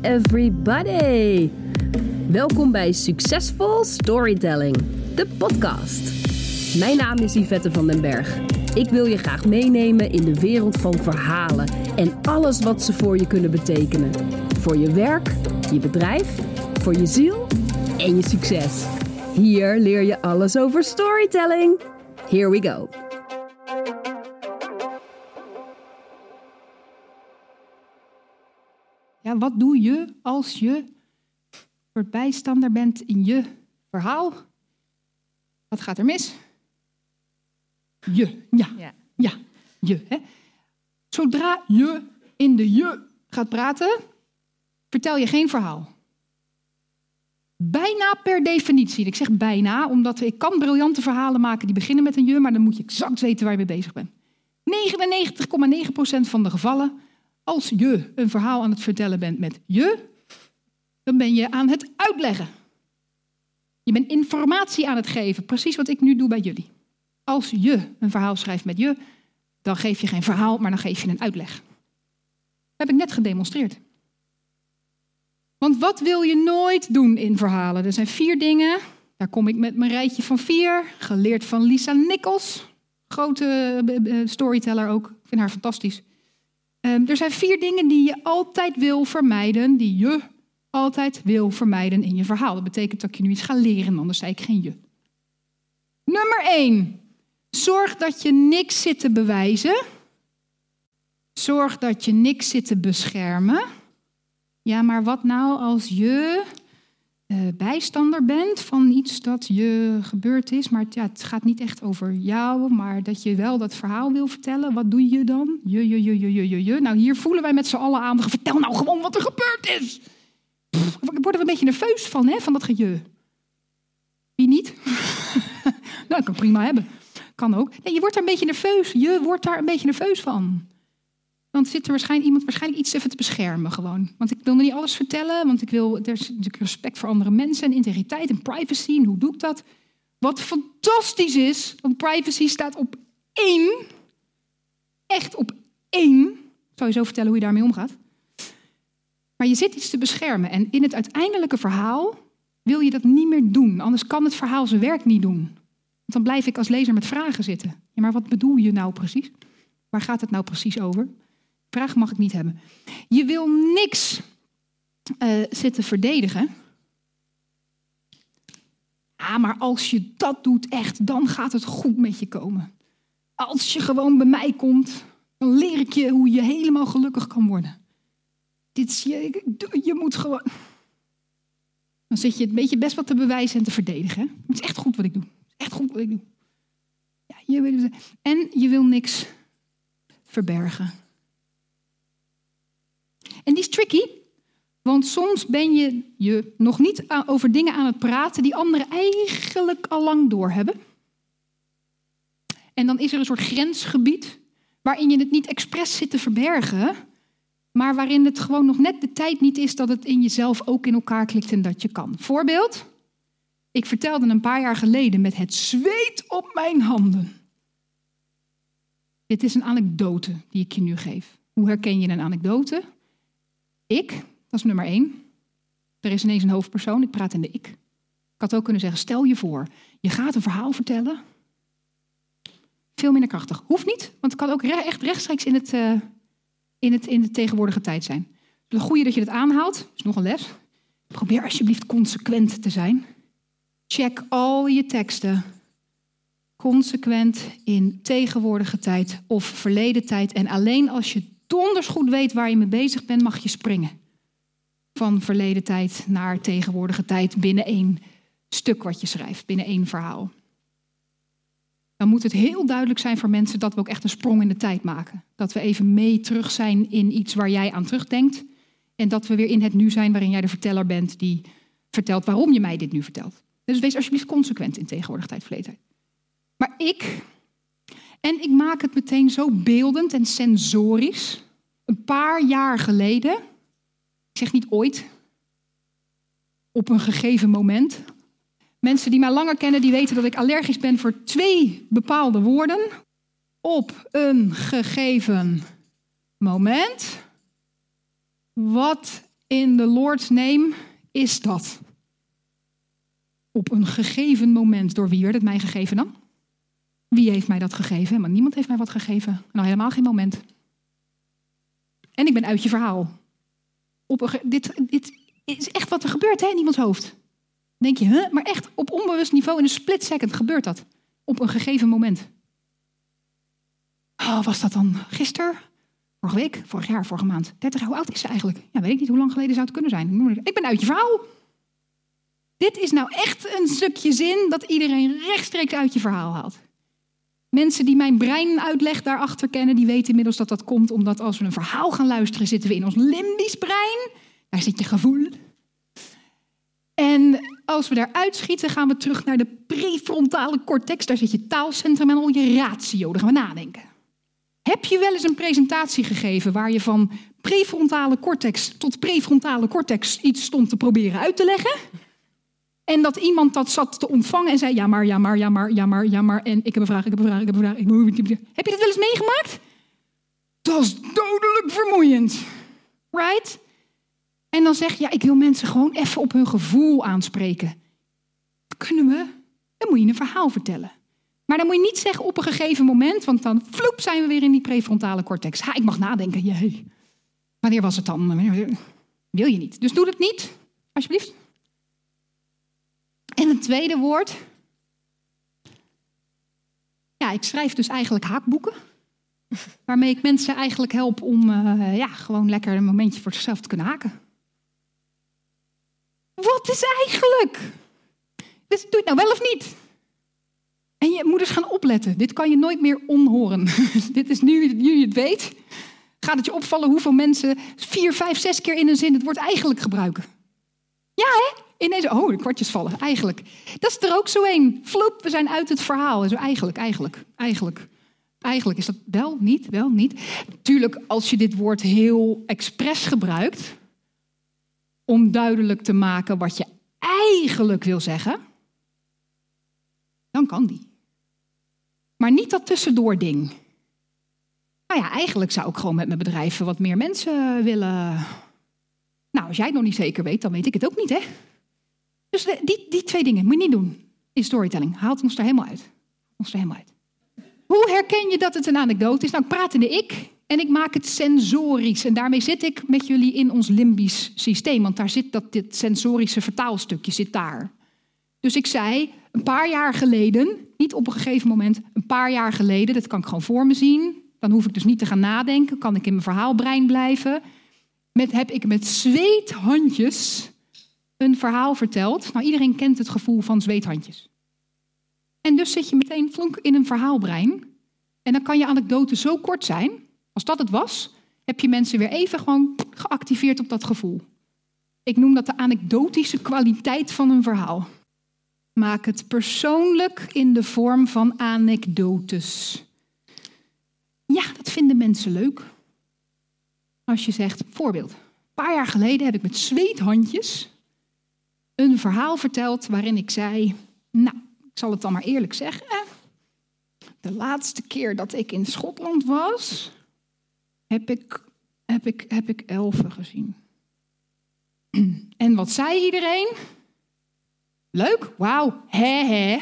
everybody! Welkom bij Succesvol Storytelling, de podcast. Mijn naam is Yvette van den Berg. Ik wil je graag meenemen in de wereld van verhalen en alles wat ze voor je kunnen betekenen. Voor je werk, je bedrijf, voor je ziel en je succes. Hier leer je alles over storytelling. Here we go. Ja, wat doe je als je soort bijstander bent in je verhaal? Wat gaat er mis? Je, ja, Ja. ja, je. Hè? Zodra je in de je gaat praten, vertel je geen verhaal. Bijna per definitie. Ik zeg bijna, omdat ik kan briljante verhalen maken die beginnen met een je, maar dan moet je exact weten waar je mee bezig bent. 99,9% van de gevallen, als je een verhaal aan het vertellen bent met je, dan ben je aan het uitleggen. Je bent informatie aan het geven, precies wat ik nu doe bij jullie. Als je een verhaal schrijft met je, dan geef je geen verhaal, maar dan geef je een uitleg. Dat heb ik net gedemonstreerd. Want wat wil je nooit doen in verhalen? Er zijn vier dingen. Daar kom ik met mijn rijtje van vier. Geleerd van Lisa Nichols. Grote eh, storyteller ook. Ik vind haar fantastisch. Ehm, er zijn vier dingen die je altijd wil vermijden. Die je altijd wil vermijden in je verhaal. Dat betekent dat je nu iets gaat leren, anders zei ik geen je. Nummer één. Zorg dat je niks zit te bewijzen. Zorg dat je niks zit te beschermen. Ja, maar wat nou als je eh, bijstander bent van iets dat je gebeurd is, maar ja, het gaat niet echt over jou, maar dat je wel dat verhaal wil vertellen. Wat doe je dan? Je, je, je, je, je, je. Nou, hier voelen wij met z'n allen aan. Vertel nou gewoon wat er gebeurd is. Pff, worden we een beetje nerveus van, hè, van dat geje. Wie niet? nou, ik kan prima hebben. Kan ook. Nee, je wordt daar een beetje nerveus. Je wordt daar een beetje nerveus van. Dan zit er waarschijnlijk iemand waarschijnlijk iets even te beschermen gewoon. Want ik wil me niet alles vertellen, want ik wil, er is natuurlijk respect voor andere mensen en integriteit en privacy. En hoe doe ik dat? Wat fantastisch is, want privacy staat op één. Echt op één. Zal je zo vertellen hoe je daarmee omgaat. Maar je zit iets te beschermen. En in het uiteindelijke verhaal wil je dat niet meer doen. Anders kan het verhaal zijn werk niet doen. Want dan blijf ik als lezer met vragen zitten. Ja, maar wat bedoel je nou precies? Waar gaat het nou precies over? Vraag mag ik niet hebben. Je wil niks eh, zitten verdedigen. Ah, maar als je dat doet echt, dan gaat het goed met je komen. Als je gewoon bij mij komt, dan leer ik je hoe je helemaal gelukkig kan worden. Dit is je, je moet gewoon. Dan zit je een beetje best wat te bewijzen en te verdedigen. Het is echt goed wat ik doe. Het is echt goed wat ik doe. Ja, je wil, en je wil niks verbergen. En die is tricky, want soms ben je je nog niet over dingen aan het praten die anderen eigenlijk al lang doorhebben. En dan is er een soort grensgebied waarin je het niet expres zit te verbergen, maar waarin het gewoon nog net de tijd niet is dat het in jezelf ook in elkaar klikt en dat je kan. Voorbeeld, ik vertelde een paar jaar geleden met het zweet op mijn handen. Dit is een anekdote die ik je nu geef. Hoe herken je een anekdote? Ik, dat is nummer één. Er is ineens een hoofdpersoon, ik praat in de ik. Ik had ook kunnen zeggen, stel je voor, je gaat een verhaal vertellen. Veel minder krachtig. Hoeft niet, want het kan ook echt rechtstreeks in, het, eh, in, het, in de tegenwoordige tijd zijn. Het goede dat je het aanhaalt, is nog een les. Probeer alsjeblieft consequent te zijn. Check al je teksten consequent in tegenwoordige tijd of verleden tijd. En alleen als je donders goed weet waar je mee bezig bent, mag je springen. Van verleden tijd naar tegenwoordige tijd binnen één stuk wat je schrijft, binnen één verhaal. Dan moet het heel duidelijk zijn voor mensen dat we ook echt een sprong in de tijd maken. Dat we even mee terug zijn in iets waar jij aan terugdenkt. En dat we weer in het nu zijn waarin jij de verteller bent die vertelt waarom je mij dit nu vertelt. Dus wees alsjeblieft consequent in tegenwoordige tijd, verleden tijd. Maar ik, en ik maak het meteen zo beeldend en sensorisch. Een paar jaar geleden, ik zeg niet ooit, op een gegeven moment. Mensen die mij langer kennen, die weten dat ik allergisch ben voor twee bepaalde woorden. Op een gegeven moment. Wat in the Lord's name is dat? Op een gegeven moment. Door wie werd het mij gegeven dan? Wie heeft mij dat gegeven? Maar niemand heeft mij wat gegeven. Nou, helemaal geen moment. En ik ben uit je verhaal. Op dit, dit is echt wat er gebeurt hè, in iemands hoofd. denk je, huh? maar echt op onbewust niveau in een split second gebeurt dat. Op een gegeven moment. Oh, was dat dan gisteren? Vorige week? Vorig jaar? Vorige maand? 30 Hoe oud is ze eigenlijk? Ja, weet ik niet hoe lang geleden zou het kunnen zijn. Ik ben uit je verhaal. Dit is nou echt een stukje zin dat iedereen rechtstreeks uit je verhaal haalt. Mensen die mijn brein uitleg daarachter kennen, die weten inmiddels dat dat komt omdat als we een verhaal gaan luisteren, zitten we in ons limbisch brein. Daar zit je gevoel. En als we daar uitschieten, gaan we terug naar de prefrontale cortex. Daar zit je taalcentrum en al je ratio. Daar gaan we nadenken. Heb je wel eens een presentatie gegeven waar je van prefrontale cortex tot prefrontale cortex iets stond te proberen uit te leggen? En dat iemand dat zat te ontvangen en zei: Ja, maar, ja, maar, ja, maar, ja, maar, ja, maar. En ik heb een vraag, ik heb een vraag, ik heb een vraag. Heb je dat wel eens meegemaakt? Dat is dodelijk vermoeiend. Right? En dan zeg je: Ja, ik wil mensen gewoon even op hun gevoel aanspreken. kunnen we? Dan moet je een verhaal vertellen. Maar dan moet je niet zeggen op een gegeven moment, want dan vloep zijn we weer in die prefrontale cortex. Ha, ik mag nadenken. Jee. Wanneer was het dan? Wil je niet. Dus doe dat niet, alsjeblieft. Een tweede woord. Ja, ik schrijf dus eigenlijk haakboeken. Waarmee ik mensen eigenlijk help om uh, ja, gewoon lekker een momentje voor zichzelf te kunnen haken. Wat is eigenlijk? Dus doe het nou wel of niet? En je moeders gaan opletten. Dit kan je nooit meer onhoren. Dit is nu, nu je het weet. Gaat het je opvallen hoeveel mensen vier, vijf, zes keer in een zin het woord eigenlijk gebruiken? Ja, hè? Ineens, oh, de kwartjes vallen. Eigenlijk. Dat is er ook zo een. Floep, we zijn uit het verhaal. Zo eigenlijk, eigenlijk, eigenlijk. Eigenlijk is dat wel, niet, wel, niet. Tuurlijk, als je dit woord heel expres gebruikt, om duidelijk te maken wat je eigenlijk wil zeggen, dan kan die. Maar niet dat tussendoor ding. Nou ja, eigenlijk zou ik gewoon met mijn bedrijven wat meer mensen willen. Nou, als jij het nog niet zeker weet, dan weet ik het ook niet, hè? Dus die, die twee dingen moet je niet doen in storytelling. Haalt ons er helemaal uit. Ons er helemaal uit. Hoe herken je dat het een anekdote is? Nou, ik praat in de ik en ik maak het sensorisch. En daarmee zit ik met jullie in ons limbisch systeem. Want daar zit dat dit sensorische vertaalstukje zit daar. Dus ik zei, een paar jaar geleden, niet op een gegeven moment, een paar jaar geleden, dat kan ik gewoon voor me zien. Dan hoef ik dus niet te gaan nadenken, kan ik in mijn verhaalbrein blijven. Met, heb ik met zweethandjes een verhaal verteld. Nou, iedereen kent het gevoel van zweethandjes. En dus zit je meteen flonk in een verhaalbrein. En dan kan je anekdote zo kort zijn. Als dat het was, heb je mensen weer even gewoon geactiveerd op dat gevoel. Ik noem dat de anekdotische kwaliteit van een verhaal. Maak het persoonlijk in de vorm van anekdotes. Ja, dat vinden mensen leuk. Als je zegt, voorbeeld. Een paar jaar geleden heb ik met zweethandjes een verhaal verteld waarin ik zei, nou, ik zal het dan maar eerlijk zeggen. De laatste keer dat ik in Schotland was, heb ik, heb ik, heb ik elfen gezien. En wat zei iedereen? Leuk, wauw, hè hè.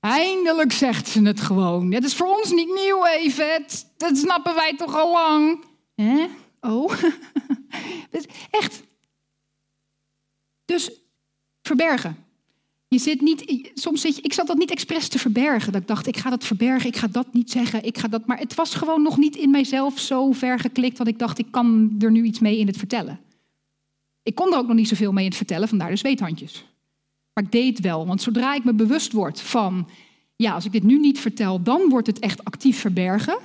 Eindelijk zegt ze het gewoon. Het is voor ons niet nieuw even, dat snappen wij toch al lang. Hè? Oh, echt, dus verbergen. Je zit niet, soms zit je, ik zat dat niet expres te verbergen. Dat ik dacht, ik ga dat verbergen, ik ga dat niet zeggen, ik ga dat. Maar het was gewoon nog niet in mijzelf zo ver geklikt dat ik dacht, ik kan er nu iets mee in het vertellen. Ik kon er ook nog niet zoveel mee in het vertellen, vandaar de zweethandjes. Maar ik deed wel, want zodra ik me bewust word van, ja, als ik dit nu niet vertel, dan wordt het echt actief verbergen.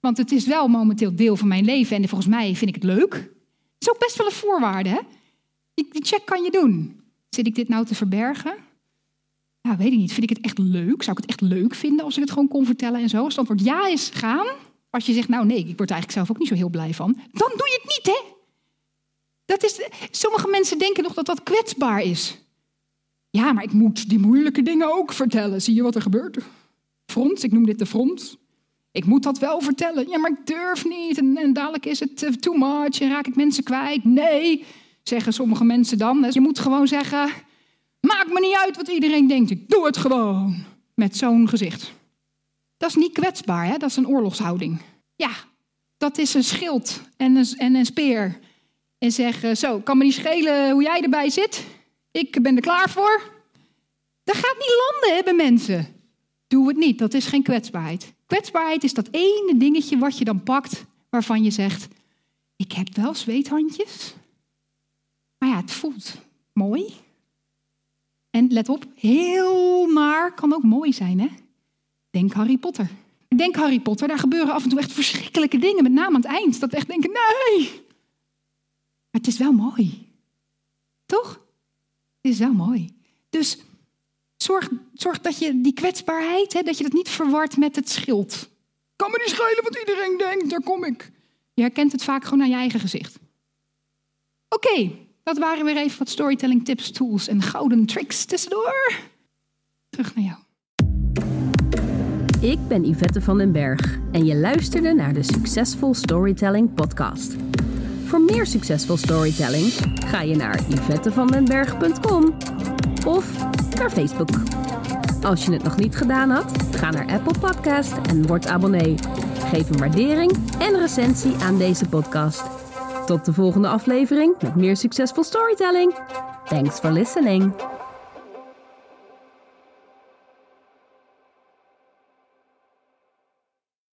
Want het is wel momenteel deel van mijn leven en volgens mij vind ik het leuk. Het is ook best wel een voorwaarde, hè? Die check kan je doen. Zit ik dit nou te verbergen? Ja, weet ik niet. Vind ik het echt leuk? Zou ik het echt leuk vinden als ik het gewoon kon vertellen en zo? Als het antwoord ja is, gaan. Als je zegt, nou nee, ik word er eigenlijk zelf ook niet zo heel blij van. Dan doe je het niet, hè? Dat is, sommige mensen denken nog dat dat kwetsbaar is. Ja, maar ik moet die moeilijke dingen ook vertellen. Zie je wat er gebeurt? Front, ik noem dit de front. Ik moet dat wel vertellen. Ja, maar ik durf niet. En, en dadelijk is het eh, too much en raak ik mensen kwijt. Nee, zeggen sommige mensen dan. Dus je moet gewoon zeggen, maakt me niet uit wat iedereen denkt. Ik doe het gewoon. Met zo'n gezicht. Dat is niet kwetsbaar, hè? dat is een oorlogshouding. Ja, dat is een schild en een, en een speer. En zeggen, zo, kan me niet schelen hoe jij erbij zit. Ik ben er klaar voor. Dat gaat niet landen, hebben mensen. Doe het niet, dat is geen kwetsbaarheid. Kwetsbaarheid is dat ene dingetje wat je dan pakt, waarvan je zegt, ik heb wel zweethandjes, maar ja, het voelt mooi. En let op, heel maar kan ook mooi zijn, hè? Denk Harry Potter. Denk Harry Potter, daar gebeuren af en toe echt verschrikkelijke dingen, met name aan het eind. Dat echt denken, nee. Maar het is wel mooi. Toch? Het is wel mooi. Dus zorg, zorg dat je die kwetsbaarheid, hè, dat je dat niet verwart met het schild. Kan me niet schelen wat iedereen denkt, daar kom ik. Je herkent het vaak gewoon aan je eigen gezicht. Oké, dat waren weer even wat storytelling tips, tools en gouden tricks tussendoor. Terug naar jou. Ik ben Yvette van den Berg en je luisterde naar de Succesvol Storytelling podcast. Voor meer succesvol storytelling ga je naar yvettevandenberg.com of naar Facebook. Als je het nog niet gedaan had, ga naar Apple Podcast en word abonnee. Geef een waardering en recensie aan deze podcast. Tot de volgende aflevering met meer succesvol storytelling. Thanks for listening.